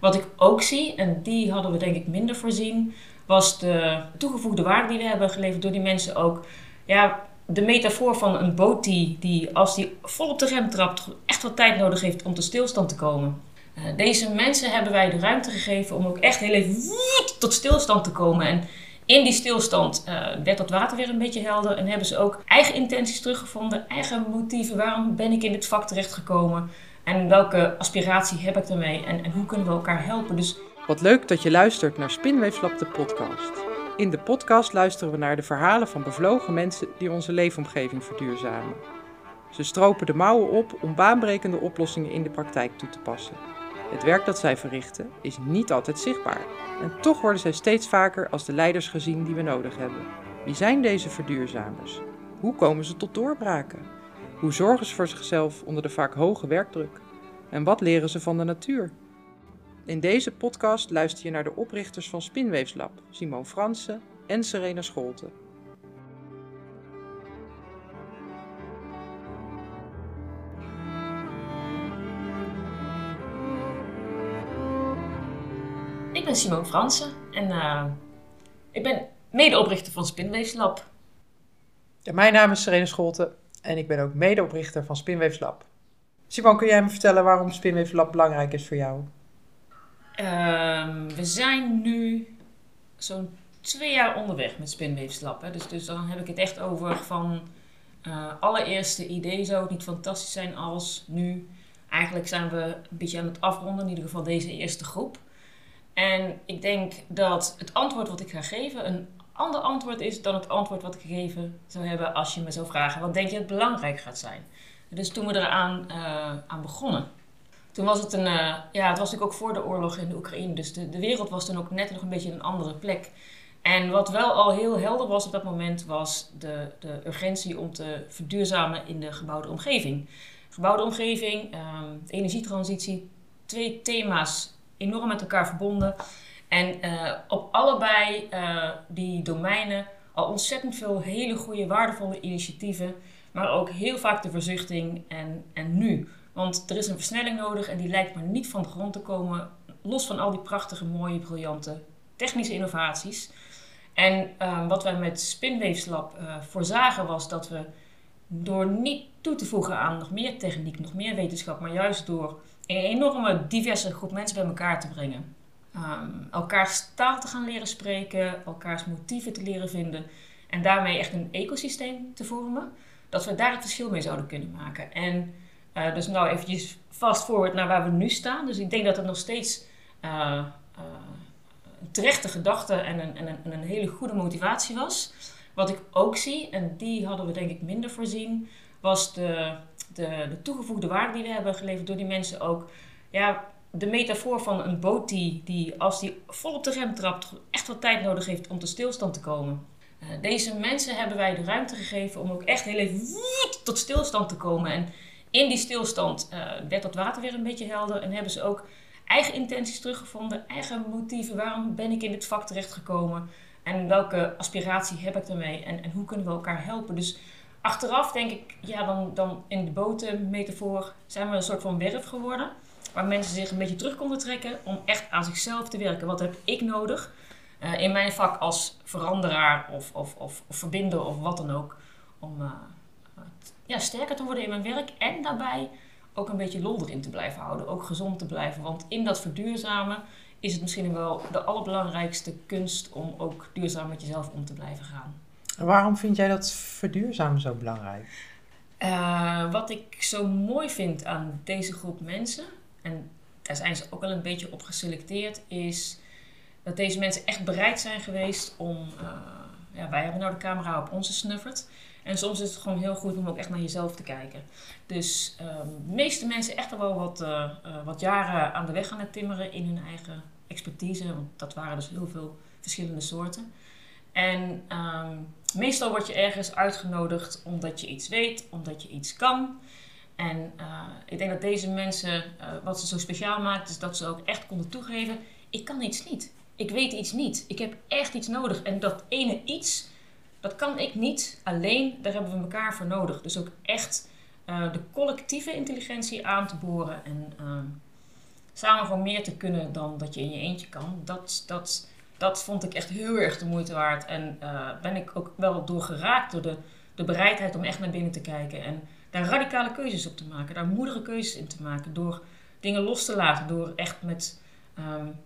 Wat ik ook zie, en die hadden we denk ik minder voorzien, was de toegevoegde waarde die we hebben geleverd door die mensen ook. Ja, de metafoor van een boot die, die als die vol op de rem trapt, echt wat tijd nodig heeft om tot stilstand te komen. Uh, deze mensen hebben wij de ruimte gegeven om ook echt heel even tot stilstand te komen. En in die stilstand uh, werd dat water weer een beetje helder en hebben ze ook eigen intenties teruggevonden, eigen motieven. Waarom ben ik in dit vak terechtgekomen? En welke aspiratie heb ik daarmee? En, en hoe kunnen we elkaar helpen? Dus... Wat leuk dat je luistert naar Spinweefslab, de podcast. In de podcast luisteren we naar de verhalen van bevlogen mensen die onze leefomgeving verduurzamen. Ze stropen de mouwen op om baanbrekende oplossingen in de praktijk toe te passen. Het werk dat zij verrichten is niet altijd zichtbaar. En toch worden zij steeds vaker als de leiders gezien die we nodig hebben. Wie zijn deze verduurzamers? Hoe komen ze tot doorbraken? Hoe zorgen ze voor zichzelf onder de vaak hoge werkdruk? En wat leren ze van de natuur? In deze podcast luister je naar de oprichters van Spinweefslab, Simon Fransen en Serena Scholten. Ik ben Simon Fransen en uh, ik ben medeoprichter van Spinweefslab. Ja, mijn naam is Serena Scholten en ik ben ook medeoprichter van Spinweefslab. Simon, kun jij me vertellen waarom Spinweefslab belangrijk is voor jou? Um, we zijn nu zo'n twee jaar onderweg met Spinweefslab. Hè. Dus, dus dan heb ik het echt over van uh, allereerste idee zou het niet fantastisch zijn als nu. Eigenlijk zijn we een beetje aan het afronden, in ieder geval deze eerste groep. En ik denk dat het antwoord wat ik ga geven een ander antwoord is dan het antwoord wat ik gegeven zou hebben als je me zou vragen: wat denk je het belangrijk gaat zijn? Dus toen we eraan uh, aan begonnen, toen was het een, uh, ja, het was natuurlijk ook voor de oorlog in de Oekraïne, dus de, de wereld was toen ook net nog een beetje een andere plek. En wat wel al heel helder was op dat moment, was de, de urgentie om te verduurzamen in de gebouwde omgeving. Gebouwde omgeving, um, energietransitie, twee thema's enorm met elkaar verbonden. En uh, op allebei uh, die domeinen al ontzettend veel hele goede, waardevolle initiatieven, maar ook heel vaak de verzuchting en, en nu. Want er is een versnelling nodig en die lijkt maar niet van de grond te komen, los van al die prachtige, mooie, briljante technische innovaties. En uh, wat wij met Spinweefslab uh, voorzagen was dat we door niet toe te voegen aan nog meer techniek, nog meer wetenschap, maar juist door een enorme diverse groep mensen bij elkaar te brengen. Um, elkaars taal te gaan leren spreken, elkaars motieven te leren vinden en daarmee echt een ecosysteem te vormen, dat we daar het verschil mee zouden kunnen maken. En uh, dus nou eventjes fast forward naar waar we nu staan. Dus ik denk dat het nog steeds uh, uh, een terechte gedachte en een, en, een, en een hele goede motivatie was. Wat ik ook zie, en die hadden we denk ik minder voorzien, was de, de, de toegevoegde waarde die we hebben geleverd door die mensen ook. Ja, de metafoor van een boot die, die als die vol op de rem trapt, echt wat tijd nodig heeft om tot stilstand te komen. Uh, deze mensen hebben wij de ruimte gegeven om ook echt heel even tot stilstand te komen. En in die stilstand uh, werd dat water weer een beetje helder en hebben ze ook eigen intenties teruggevonden, eigen motieven. Waarom ben ik in dit vak terechtgekomen? En welke aspiratie heb ik daarmee? En, en hoe kunnen we elkaar helpen? Dus achteraf denk ik, ja, dan, dan in de botenmetafoor zijn we een soort van werf geworden. Waar mensen zich een beetje terug konden trekken om echt aan zichzelf te werken. Wat heb ik nodig uh, in mijn vak als veranderaar of, of, of, of verbinder of wat dan ook. Om uh, ja, sterker te worden in mijn werk en daarbij ook een beetje lol erin te blijven houden. Ook gezond te blijven. Want in dat verduurzamen is het misschien wel de allerbelangrijkste kunst om ook duurzaam met jezelf om te blijven gaan. Waarom vind jij dat verduurzamen zo belangrijk? Uh, wat ik zo mooi vind aan deze groep mensen, en daar zijn ze ook wel een beetje op geselecteerd, is dat deze mensen echt bereid zijn geweest om. Uh, ja, wij hebben nou de camera op onze snuffert. En soms is het gewoon heel goed om ook echt naar jezelf te kijken. Dus um, de meeste mensen echt wel wat, uh, uh, wat jaren aan de weg gaan het timmeren in hun eigen expertise. Want dat waren dus heel veel verschillende soorten. En um, meestal word je ergens uitgenodigd omdat je iets weet, omdat je iets kan. En uh, ik denk dat deze mensen, wat ze zo speciaal maakt, is dat ze ook echt konden toegeven: ik kan iets niet. Ik weet iets niet. Ik heb echt iets nodig. En dat ene iets, dat kan ik niet alleen. Daar hebben we elkaar voor nodig. Dus ook echt uh, de collectieve intelligentie aan te boren. En uh, samen gewoon meer te kunnen dan dat je in je eentje kan. Dat, dat, dat vond ik echt heel erg de moeite waard. En ben ik ook wel door geraakt door de, de bereidheid om echt naar binnen te kijken. En daar radicale keuzes op te maken. Daar moedige keuzes in te maken. Door dingen los te laten. Door echt met, um,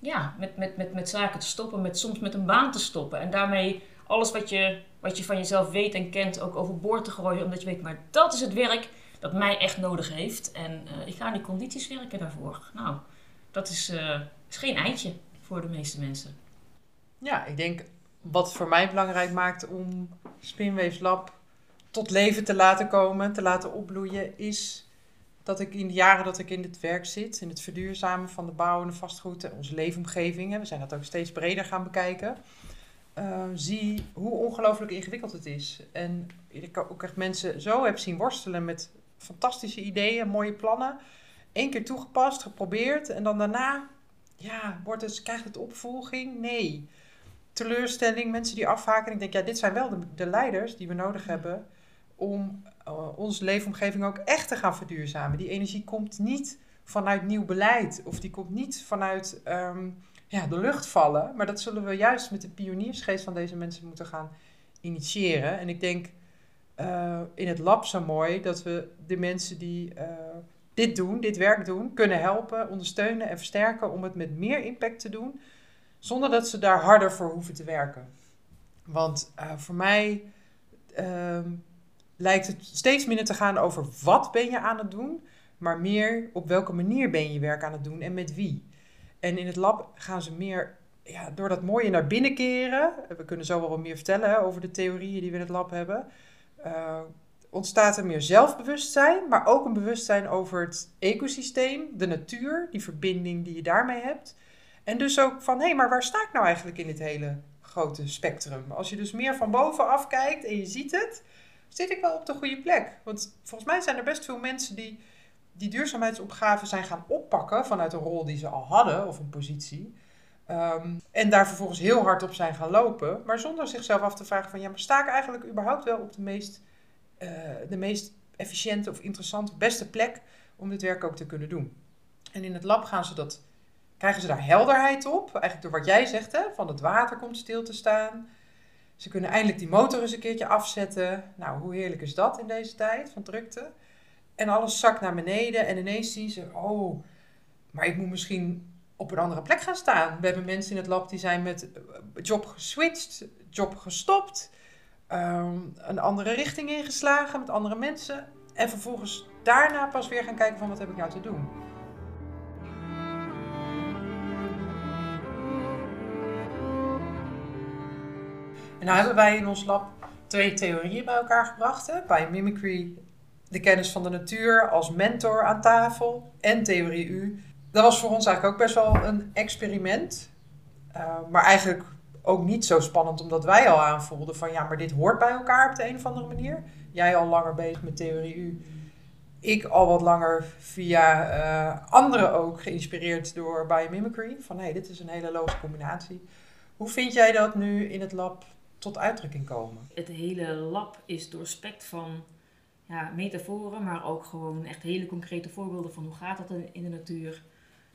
ja, met, met, met, met zaken te stoppen. Met, soms met een baan te stoppen. En daarmee alles wat je, wat je van jezelf weet en kent ook overboord te gooien. Omdat je weet, maar dat is het werk dat mij echt nodig heeft. En uh, ik ga in die condities werken daarvoor. Nou, dat is, uh, is geen eindje voor de meeste mensen. Ja, ik denk wat voor mij belangrijk maakt om Spinweefs Lab tot leven te laten komen, te laten opbloeien, is dat ik in de jaren dat ik in het werk zit, in het verduurzamen van de bouw en de vastgoed en onze leefomgevingen, we zijn dat ook steeds breder gaan bekijken, uh, zie hoe ongelooflijk ingewikkeld het is. En ik ook echt mensen zo heb zien worstelen met fantastische ideeën, mooie plannen. Eén keer toegepast, geprobeerd en dan daarna, ja, wordt het, krijgt het opvolging? Nee. Teleurstelling, mensen die afhaken. Ik denk, ja, dit zijn wel de, de leiders die we nodig hebben om uh, onze leefomgeving ook echt te gaan verduurzamen. Die energie komt niet vanuit nieuw beleid of die komt niet vanuit um, ja, de lucht vallen. Maar dat zullen we juist met de pioniersgeest van deze mensen moeten gaan initiëren. En ik denk uh, in het lab zo mooi dat we de mensen die uh, dit doen, dit werk doen, kunnen helpen, ondersteunen en versterken om het met meer impact te doen, zonder dat ze daar harder voor hoeven te werken. Want voor mij ehm, lijkt het steeds minder te gaan over wat ben je aan het doen, maar meer op welke manier ben je werk aan het doen en met wie. En in het lab gaan ze meer ja, door dat mooie naar binnen keren. We kunnen zo wel meer vertellen over de theorieën die we in het lab hebben. Uh, ontstaat er meer zelfbewustzijn, maar ook een bewustzijn over het ecosysteem, de natuur, die verbinding die je daarmee hebt. En dus ook van, hé, hey, maar waar sta ik nou eigenlijk in dit hele grote spectrum? Als je dus meer van bovenaf kijkt en je ziet het, zit ik wel op de goede plek. Want volgens mij zijn er best veel mensen die die duurzaamheidsopgave zijn gaan oppakken vanuit een rol die ze al hadden of een positie. Um, en daar vervolgens heel hard op zijn gaan lopen, maar zonder zichzelf af te vragen van ja, maar sta ik eigenlijk überhaupt wel op de meest, uh, de meest efficiënte of interessante, beste plek om dit werk ook te kunnen doen. En in het lab gaan ze dat, krijgen ze daar helderheid op, eigenlijk door wat jij zegt, hè, van het water komt stil te staan. Ze kunnen eindelijk die motor eens een keertje afzetten. Nou, hoe heerlijk is dat in deze tijd van drukte? En alles zakt naar beneden en ineens zien ze, oh, maar ik moet misschien op een andere plek gaan staan. We hebben mensen in het lab die zijn met eh, job geswitcht, job gestopt, um, een andere richting ingeslagen met andere mensen. En vervolgens daarna pas weer gaan kijken van wat heb ik nou te doen. En nou hebben wij in ons lab twee theorieën bij elkaar gebracht. Hè? Biomimicry, de kennis van de natuur als mentor aan tafel en theorie U. Dat was voor ons eigenlijk ook best wel een experiment. Uh, maar eigenlijk ook niet zo spannend, omdat wij al aanvoelden van ja, maar dit hoort bij elkaar op de een of andere manier. Jij al langer bezig met theorie U. Ik al wat langer via uh, anderen ook geïnspireerd door biomimicry. Van hé, dit is een hele logische combinatie. Hoe vind jij dat nu in het lab tot uitdrukking komen? Het hele lab is doorspekt van ja, metaforen, maar ook gewoon echt hele concrete voorbeelden van hoe gaat dat in de natuur.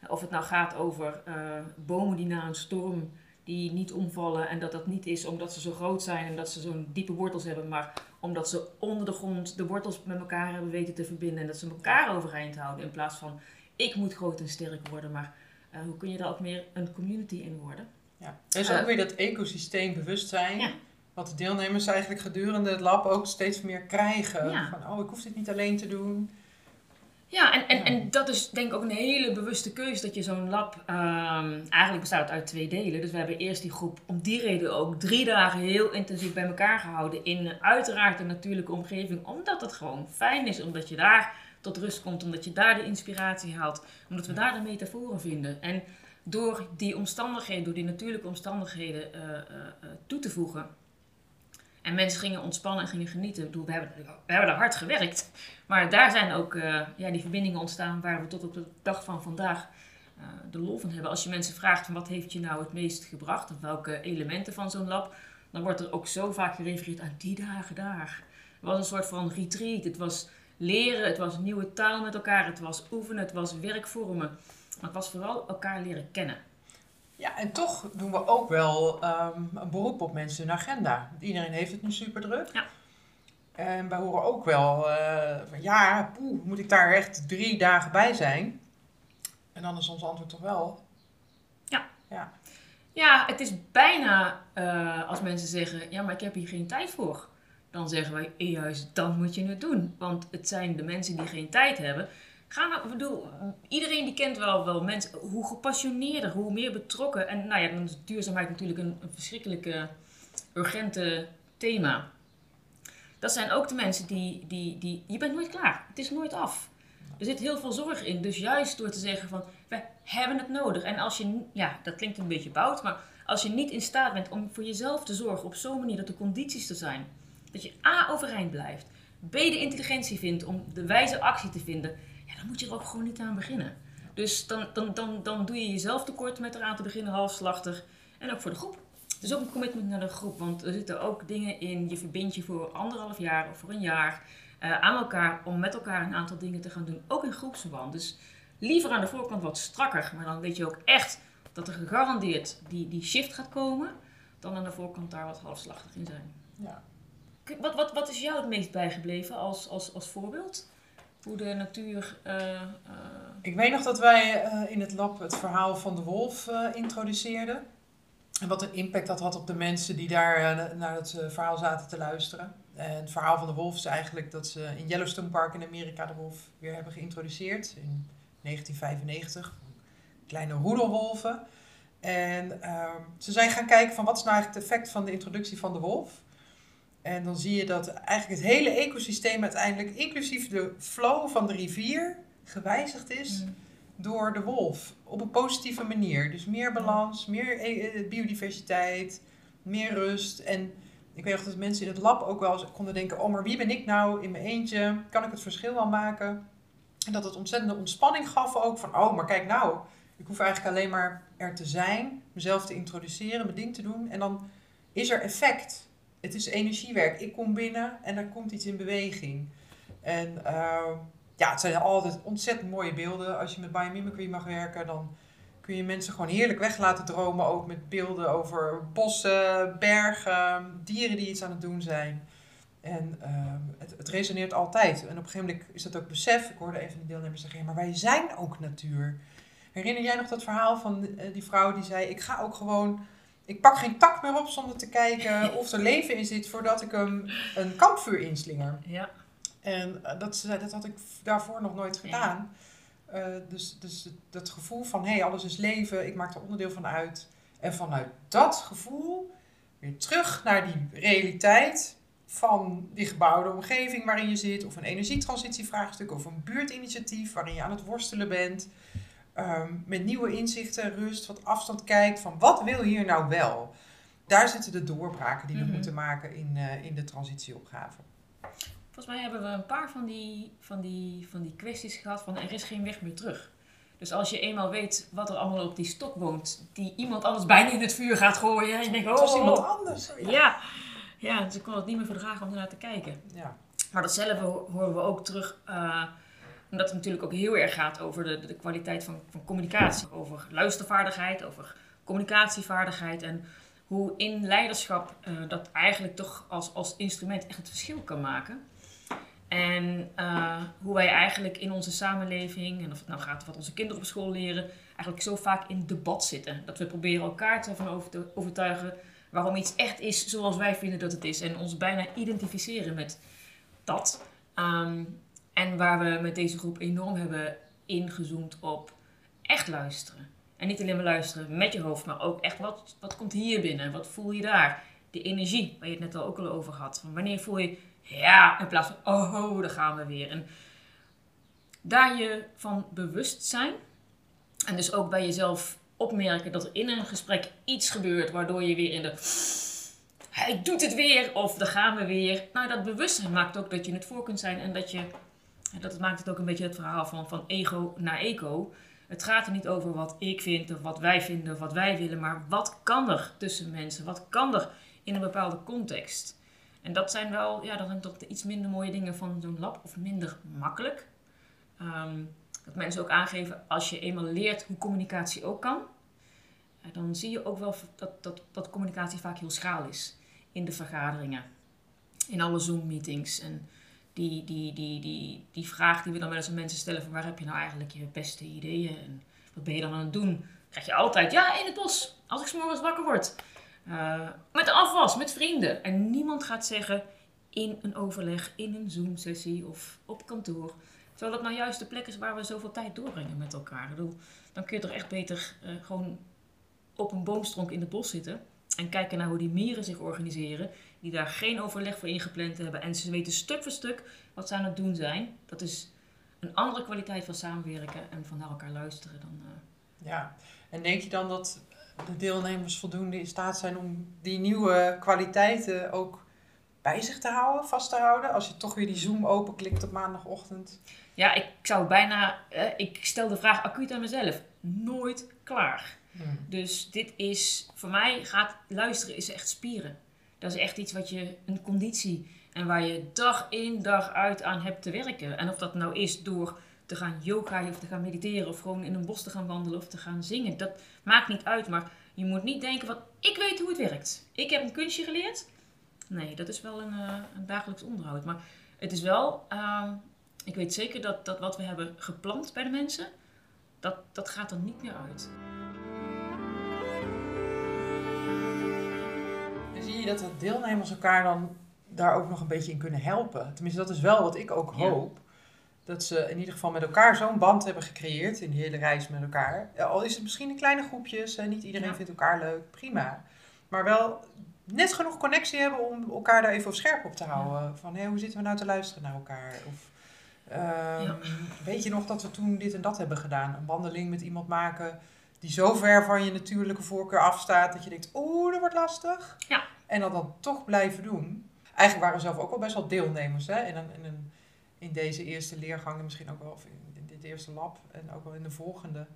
Of het nou gaat over uh, bomen die na een storm die niet omvallen en dat dat niet is omdat ze zo groot zijn en dat ze zo'n diepe wortels hebben, maar omdat ze onder de grond de wortels met elkaar hebben weten te verbinden en dat ze elkaar overeind houden in plaats van ik moet groot en sterk worden, maar uh, hoe kun je daar ook meer een community in worden? Ja, er is ook uh, weer dat ecosysteembewustzijn. Ja wat de deelnemers eigenlijk gedurende het lab ook steeds meer krijgen. Ja. Van, oh, ik hoef dit niet alleen te doen. Ja, en, en, en dat is denk ik ook een hele bewuste keuze dat je zo'n lab um, eigenlijk bestaat uit twee delen. Dus we hebben eerst die groep om die reden ook drie dagen heel intensief bij elkaar gehouden in uiteraard een natuurlijke omgeving. Omdat het gewoon fijn is, omdat je daar tot rust komt, omdat je daar de inspiratie haalt, omdat we daar de metaforen vinden. En door die omstandigheden, door die natuurlijke omstandigheden uh, uh, uh, toe te voegen, en mensen gingen ontspannen en gingen genieten. we, hebben, we hebben er hard gewerkt. Maar daar zijn ook ja, die verbindingen ontstaan waar we tot op de dag van vandaag de lol van hebben. Als je mensen vraagt van wat heeft je nou het meest gebracht, of welke elementen van zo'n lab, dan wordt er ook zo vaak gerefereerd aan die dagen daar. Het was een soort van retreat. Het was leren, het was nieuwe taal met elkaar, het was oefenen, het was werkvormen. Maar het was vooral elkaar leren kennen. Ja, en toch doen we ook wel ehm, een beroep op mensen hun agenda. Iedereen heeft het nu super druk. Ja. En wij horen ook wel, eh, van, ja, poeh, moet ik daar echt drie dagen bij zijn? En dan is ons antwoord toch wel, Ja, het is bijna eh, als mensen zeggen: Ja, maar ik heb hier geen tijd voor. Dan zeggen wij: eh, Juist, dan moet je het doen. Want het zijn de mensen die geen tijd hebben. Ga nou, ik bedoel, iedereen die kent wel, wel mensen. Hoe gepassioneerder, hoe meer betrokken. En nou ja, dan is duurzaamheid natuurlijk een, een verschrikkelijke, urgente thema. Dat zijn ook de mensen die, die, die. Je bent nooit klaar. Het is nooit af. Er zit heel veel zorg in. Dus juist door te zeggen van, we hebben het nodig. En als je, ja, dat klinkt een beetje bout, maar als je niet in staat bent om voor jezelf te zorgen op zo'n manier dat de condities er zijn, dat je A overeind blijft, B de intelligentie vindt om de wijze actie te vinden, ja, dan moet je er ook gewoon niet aan beginnen. Dus dan, dan, dan, dan doe je jezelf tekort met eraan te beginnen, halfslachtig. En ook voor de groep. Is ook een commitment naar de groep, want er zitten ook dingen in. Je verbindt je voor anderhalf jaar of voor een jaar eh, aan elkaar om met elkaar een aantal dingen te gaan doen. Ook in groepsverband. Dus liever aan de voorkant wat strakker, maar dan weet je ook echt dat er gegarandeerd die, die shift gaat komen, dan aan de voorkant daar wat halfslachtig in zijn. ja. Wat, wat, wat is jou het meest bijgebleven als, als, als voorbeeld? Hoe de natuur. eh, eh, Ik weet nog dat wij eh, in het lab het verhaal van de wolf introduceerden. En wat een impact dat had op de mensen die daar naar het verhaal zaten te luisteren. En het verhaal van de wolf is eigenlijk dat ze in Yellowstone Park in Amerika de wolf weer hebben geïntroduceerd in 1995. Kleine roedelwolven. En ehm, ze zijn gaan kijken van wat is nou eigenlijk het effect van de introductie van de wolf. En dan zie je dat eigenlijk het hele ecosysteem uiteindelijk, inclusief de flow van de rivier, gewijzigd is mm, door de wolf. Op een positieve manier. Dus meer balans, meer e- eh, biodiversiteit, meer rust. En ik weet nog dat mensen in het lab ook wel eens konden denken: oh, maar wie ben ik nou in mijn eentje? Kan ik het verschil wel maken? En dat het ontzettende ontspanning gaf ook van: oh, maar kijk nou, ik hoef eigenlijk alleen maar er te zijn, mezelf te introduceren, mijn ding te doen. En dan is er effect. Het is energiewerk. Ik kom binnen en er komt iets in beweging. En ehm, ja, het zijn altijd ontzettend mooie beelden. Als je met biomimicry mag werken, dan kun je mensen gewoon heerlijk weg laten dromen. Ook met beelden over bossen, bergen, dieren die iets aan het doen zijn. En ehm, het, het resoneert altijd. En op een gegeven moment is dat ook besef. Ik hoorde even de deelnemers zeggen, maar wij zijn ook natuur. Herinner jij nog dat verhaal van eh, die vrouw die zei, ik ga ook gewoon... Ik pak geen tak meer op zonder te kijken of er leven in zit voordat ik hem een kampvuur inslinger. ja. En eh, dat, dat had ik daarvoor nog nooit gedaan. Eh, dus dus dat gevoel van, hé, hey, alles is leven, ik maak er onderdeel van uit. En vanuit dat gevoel weer terug naar die realiteit van die gebouwde omgeving waarin je zit. Of een energietransitievraagstuk, of een buurtinitiatief waarin je aan het worstelen bent. Ehm, met nieuwe inzichten, rust, wat afstand kijkt van wat wil hier nou wel? Daar zitten de doorbraken die we Mhm. moeten maken in, eh, in de transitieopgave. Volgens mij hebben we een paar van die, van, die, van die kwesties gehad van er is geen weg meer terug. Dus als je eenmaal weet wat er allemaal op die stok woont, die iemand anders bijna in het vuur gaat gooien. En je denkt, oh, iemand oh, anders. Oh, ja. ja. ja, dus ik kon het niet meer verdragen om ernaar te kijken. Ja. Maar datzelfde ho- horen we ook terug, eh, omdat het natuurlijk ook heel erg gaat over de, de kwaliteit van, van communicatie. Over luistervaardigheid, over communicatievaardigheid en hoe in leiderschap eh, dat eigenlijk toch als, als instrument echt het verschil kan maken. En eh, hoe wij eigenlijk in onze samenleving, en of het nou gaat wat onze kinderen op school leren, eigenlijk zo vaak in debat zitten. Dat we proberen elkaar te overtuigen waarom iets echt is zoals wij vinden dat het is. En ons bijna identificeren met dat. Ehm, en waar we met deze groep enorm hebben ingezoomd op echt luisteren. En niet alleen maar luisteren met je hoofd, maar ook echt wat, wat komt hier binnen? Wat voel je daar? De energie, waar je het net al ook al over had. Van wanneer voel je ja, in plaats van oh, oh daar gaan we weer. En daar je van bewust zijn. En dus ook bij jezelf opmerken dat er in een gesprek iets gebeurt waardoor je weer in de hij doet het weer of daar gaan we weer. Nou, dat bewustzijn maakt ook dat je het voor kunt zijn en dat je, dat maakt het ook een beetje het verhaal van, van ego naar eco. Het gaat er niet over wat ik vind of wat wij vinden of wat wij willen, maar wat kan er tussen mensen? Wat kan er in een bepaalde context? En dat zijn wel, ja, dat zijn toch de iets minder mooie dingen van zo'n lab of minder makkelijk. Ehm, dat mensen ook aangeven, als je eenmaal leert hoe communicatie ook kan, eh, dan zie je ook wel dat, dat, dat communicatie vaak heel schaal is in de vergaderingen, in alle Zoom-meetings. En die, die, die, die, die vraag die we dan wel eens aan mensen stellen: van waar heb je nou eigenlijk je beste ideeën en wat ben je dan aan het doen? Krijg je altijd, ja, in het bos, als ik s'morgens wakker word. Uh, met afwas, met vrienden. En niemand gaat zeggen in een overleg, in een Zoom-sessie of op kantoor. Terwijl dat nou juist de plek is waar we zoveel tijd doorbrengen met elkaar. Dan kun je toch echt beter uh, gewoon op een boomstronk in het bos zitten. En kijken naar hoe die mieren zich organiseren. Die daar geen overleg voor ingepland hebben. En ze weten stuk voor stuk wat ze aan het doen zijn. Dat is een andere kwaliteit van samenwerken en van naar elkaar luisteren dan. Uh... Ja, en denk je dan dat de deelnemers voldoende in staat zijn om die nieuwe kwaliteiten ook bij zich te houden, vast te houden? Als je toch weer die Zoom openklikt op maandagochtend. Ja, ik zou bijna. Eh, ik stel de vraag acuut aan mezelf. Nooit klaar. Hmm. Dus dit is, voor mij gaat luisteren is echt spieren. Dat is echt iets wat je, een conditie. En waar je dag in, dag uit aan hebt te werken. En of dat nou is door te gaan yoga of te gaan mediteren of gewoon in een bos te gaan wandelen of te gaan zingen. Dat maakt niet uit, maar je moet niet denken van ik weet hoe het werkt. Ik heb een kunstje geleerd. Nee, dat is wel een, uh, een dagelijks onderhoud. Maar het is wel, uh, ik weet zeker dat, dat wat we hebben geplant bij de mensen, dat, dat gaat er niet meer uit. Dat de deelnemers elkaar dan daar ook nog een beetje in kunnen helpen? Tenminste, dat is wel wat ik ook hoop dat ze in ieder geval met elkaar zo'n band hebben gecreëerd in die hele reis met elkaar. Al is het misschien in kleine groepjes, en niet iedereen vindt elkaar leuk, prima. Maar wel net genoeg connectie hebben om elkaar daar even op scherp op te houden. Van hé, hoe zitten we nou te luisteren naar elkaar? Of ehm, weet je nog dat we toen dit en dat hebben gedaan? Een wandeling met iemand maken die zo ver van je natuurlijke voorkeur afstaat dat je denkt, oeh, dat wordt lastig. Ja. En dat dan toch blijven doen. Eigenlijk waren we zelf ook al best wel deelnemers hè? In, een, in een in deze eerste leergang, misschien ook wel of in, dit eerste lab en ook wel in de volgende,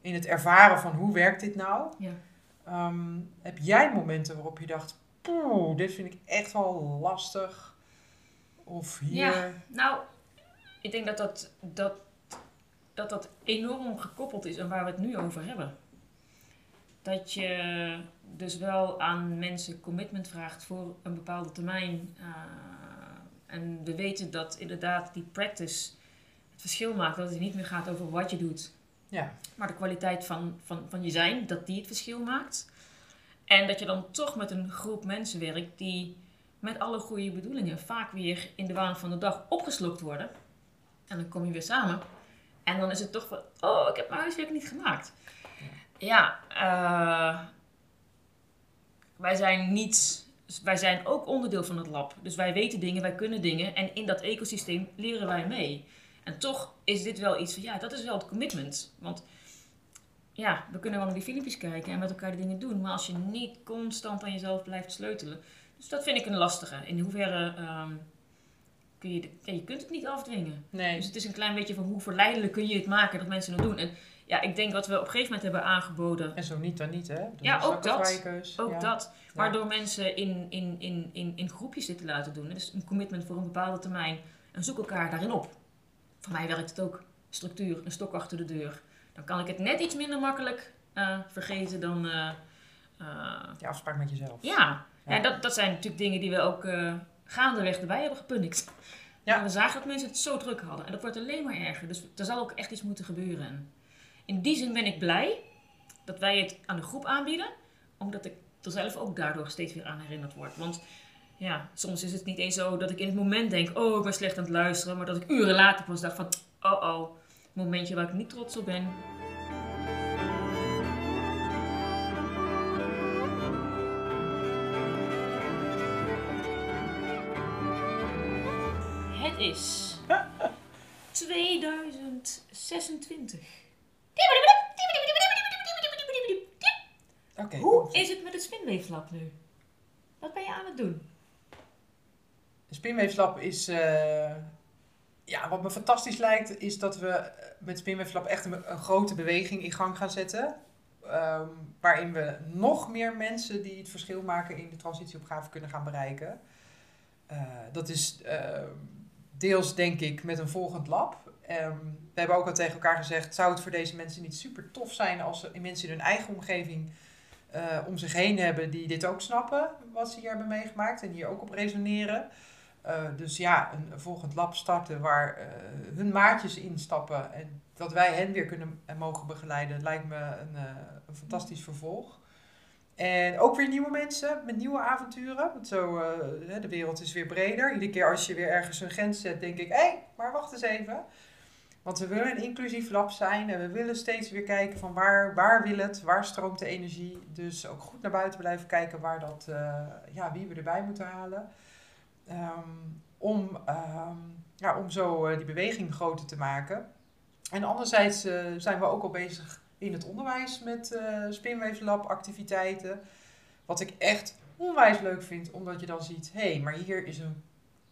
in het ervaren van hoe werkt dit nou? Ja. Ehm, heb jij momenten waarop je dacht, poeh, dit vind ik echt wel lastig? Of hier? Ja, nou, ik denk dat dat, dat, dat dat enorm gekoppeld is aan waar we het nu over hebben. Dat je dus wel aan mensen commitment vraagt voor een bepaalde termijn. Uh, en we weten dat inderdaad die practice het verschil maakt. Dat het niet meer gaat over wat je doet. Ja. Maar de kwaliteit van, van, van je zijn, dat die het verschil maakt. En dat je dan toch met een groep mensen werkt die met alle goede bedoelingen vaak weer in de waan van de dag opgeslokt worden. En dan kom je weer samen. En dan is het toch van, oh, ik heb mijn huiswerk niet gemaakt. Ja, uh, wij zijn niet wij zijn ook onderdeel van het lab. Dus wij weten dingen, wij kunnen dingen. En in dat ecosysteem leren wij mee. En toch is dit wel iets van, ja, dat is wel het commitment. Want ja, we kunnen wel naar die filmpjes kijken en met elkaar dingen doen. Maar als je niet constant aan jezelf blijft sleutelen. Dus dat vind ik een lastige. In hoeverre um, kun je, de, ja, je kunt het niet afdwingen. Nee. Dus het is een klein beetje van hoe verleidelijk kun je het maken dat mensen het doen. En ja, ik denk wat we op een gegeven moment hebben aangeboden. En zo niet dan niet, hè? ja, ook dat. Ook dat. Waardoor mensen in, in, in, in, in groepjes dit te laten doen. Dus een commitment voor een bepaalde termijn. En zoek elkaar daarin op. Voor mij werkt het ook. Structuur, een stok achter de deur. Dan kan ik het net iets minder makkelijk uh, vergeten dan... Uh, uh, die afspraak met jezelf. Ja, ja. dat, dat zijn natuurlijk dingen die we ook gaandeweg erbij hebben gepunnikt. Ja. we zagen dat mensen het zo druk hadden. En dat wordt alleen maar erger. Dus er zal ook echt iets moeten gebeuren. In die zin ben ik blij dat wij het aan de groep aanbieden, omdat ik er zelf ook daardoor steeds weer aan herinnerd word. Want ja, soms is het niet eens zo dat ik in het moment denk, oh, ik ben slecht aan het luisteren, maar dat ik uren later pas dacht van, oh oh, momentje waar ik niet trots op ben. Is 2026. Hoe is het met het spinweefslab nu? Wat ben je aan het doen? De spinweefslab is... Uh, ja, wat me fantastisch lijkt, is dat we met spinweefslab echt een, een, grote beweging in gang gaan zetten. Um, waarin we nog meer mensen die het verschil maken in de transitieopgave kunnen gaan bereiken. Uh, dat is uh, deels denk ik met een volgend lab. Ehm, we hebben ook al tegen elkaar gezegd, zou het voor deze mensen niet super tof zijn als mensen in hun eigen omgeving uh, om zich heen hebben die dit ook snappen, wat ze hier hebben meegemaakt en hier ook op resoneren. Uh, dus ja, een volgend lab starten waar uh, hun maatjes instappen en dat wij hen weer kunnen en mogen begeleiden, lijkt me een, een fantastisch vervolg. En ook weer nieuwe mensen met nieuwe avonturen. Want zo, de wereld is weer breder. Iedere keer als je weer ergens een grens zet, denk ik, hé, hey, maar wacht eens even. Want we willen een inclusief lab zijn en we willen steeds weer kijken van waar, waar wil het, waar stroomt de energie. Dus ook goed naar buiten blijven kijken waar dat, uh, ja, wie we erbij moeten halen. Um, om, um, ja, om zo uh, die beweging groter te maken. En anderzijds uh, zijn we ook al bezig in het onderwijs met spinweeflab activiteiten. Wat ik echt onwijs leuk vind, omdat je dan ziet, hé, hey, maar hier is een,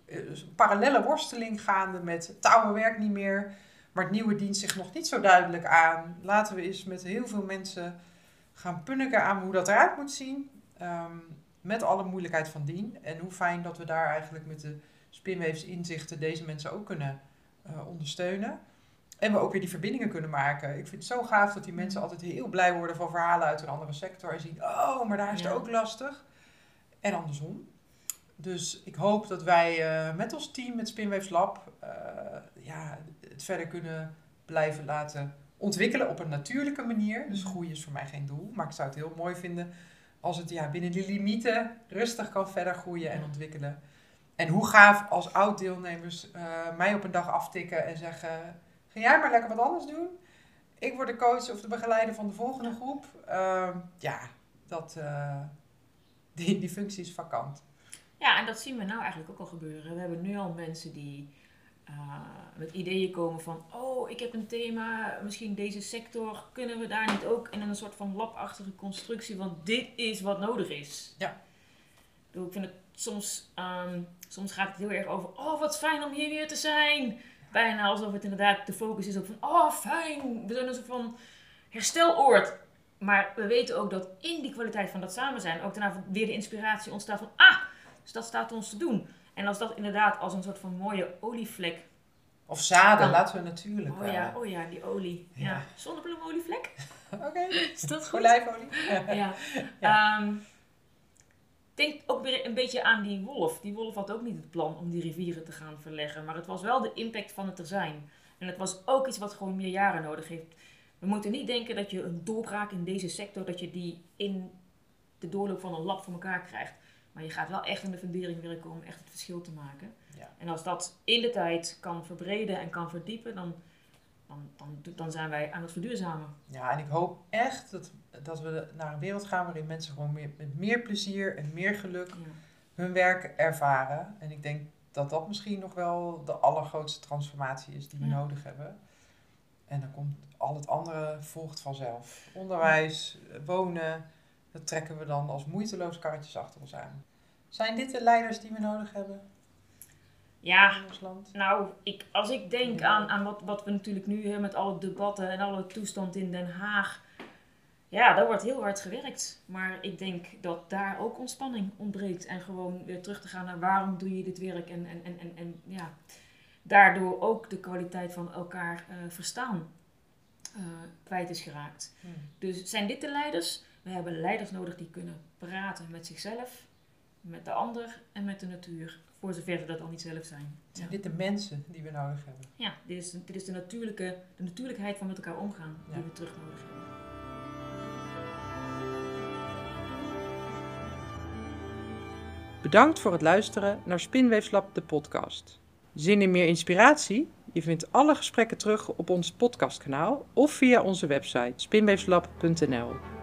een parallele worsteling gaande met touwen werkt niet meer. Maar het nieuwe dient zich nog niet zo duidelijk aan. Laten we eens met heel veel mensen gaan punniken aan hoe dat eruit moet zien. Um, met alle moeilijkheid van dien. En hoe fijn dat we daar eigenlijk met de spinweefsinzichten deze mensen ook kunnen uh, ondersteunen. En we ook weer die verbindingen kunnen maken. Ik vind het zo gaaf dat die mensen mm. altijd heel blij worden van verhalen uit een andere sector. En zien, oh, maar daar is het ook lastig. En andersom. Dus ik hoop dat wij uh, met ons team, met Spinwaves Lab, uh, ja, het verder kunnen blijven laten ontwikkelen op een natuurlijke manier. Dus groei is voor mij geen doel. Maar ik zou het heel mooi vinden als het ja, binnen die limieten rustig kan verder groeien en ontwikkelen. En hoe gaaf als oud-deelnemers uh, mij op een dag aftikken en zeggen: Ga jij maar lekker wat anders doen. Ik word de coach of de begeleider van de volgende groep. Uh, ja, dat, uh, die, die functie is vakant. Ja, en dat zien we nou eigenlijk ook al gebeuren. We hebben nu al mensen die uh, met ideeën komen van, oh, ik heb een thema, misschien deze sector, kunnen we daar niet ook in een soort van labachtige constructie, want dit is wat nodig is. Ja. Ik vind het soms, um, soms gaat het heel erg over, oh, wat fijn om hier weer te zijn. Bijna alsof het inderdaad de focus is op van, oh, fijn, we zijn een soort van hersteloord. Maar we weten ook dat in die kwaliteit van dat samen zijn ook daarna weer de inspiratie ontstaat van, ah, dus dat staat ons te doen. En als dat inderdaad als een soort van mooie olievlek. Of zaden, laten we natuurlijk. Oh ja, oh ja, die olie. Ja. ja. Zonnebloemolievlek. Oké. Is dat goed? Olijfolie. ja. ja. Um, denk ook weer een beetje aan die wolf. Die wolf had ook niet het plan om die rivieren te gaan verleggen. Maar het was wel de impact van het er zijn. En het was ook iets wat gewoon meer jaren nodig heeft. We moeten niet denken dat je een doorbraak in deze sector, dat je die in de doorloop van een lab voor elkaar krijgt. Maar je gaat wel echt in de fundering werken om echt het verschil te maken. Ja. En als dat in de tijd kan verbreden en kan verdiepen, dan, dan, dan, dan zijn wij aan het verduurzamen. Ja, en ik hoop echt dat, dat we naar een wereld gaan waarin mensen gewoon meer, met meer plezier en meer geluk hun werk ervaren. En ik denk dat dat misschien nog wel de allergrootste transformatie is die we nodig hebben. En dan komt al het andere volgt vanzelf. Onderwijs, wonen, dat trekken we dan als moeiteloos karretjes achter ons aan. Zijn dit de leiders die we nodig hebben? Ja, nou, ik, als ik denk aan, aan wat, wat we natuurlijk nu hebben met alle debatten en alle toestand in Den Haag. Ja, daar wordt heel hard gewerkt. Maar ik denk dat daar ook ontspanning ontbreekt. En gewoon weer terug te gaan naar waarom doe je dit werk. En, en, en, en, en ja, daardoor ook de kwaliteit van elkaar uh, verstaan uh, kwijt is geraakt. Hmm. Dus zijn dit de leiders? We hebben leiders nodig die kunnen praten met zichzelf, met de ander en met de natuur. Voor zover ze dat al niet zelf zijn. Zijn dit de mensen die we nodig hebben? Ja, dit is, dit is de, natuurlijke, de natuurlijkheid van met elkaar omgaan die we terug nodig hebben. Bedankt voor het luisteren naar Spinweefslab, de podcast. Zin in meer inspiratie? Je vindt alle gesprekken terug op ons podcastkanaal of via onze website spinweefslab.nl.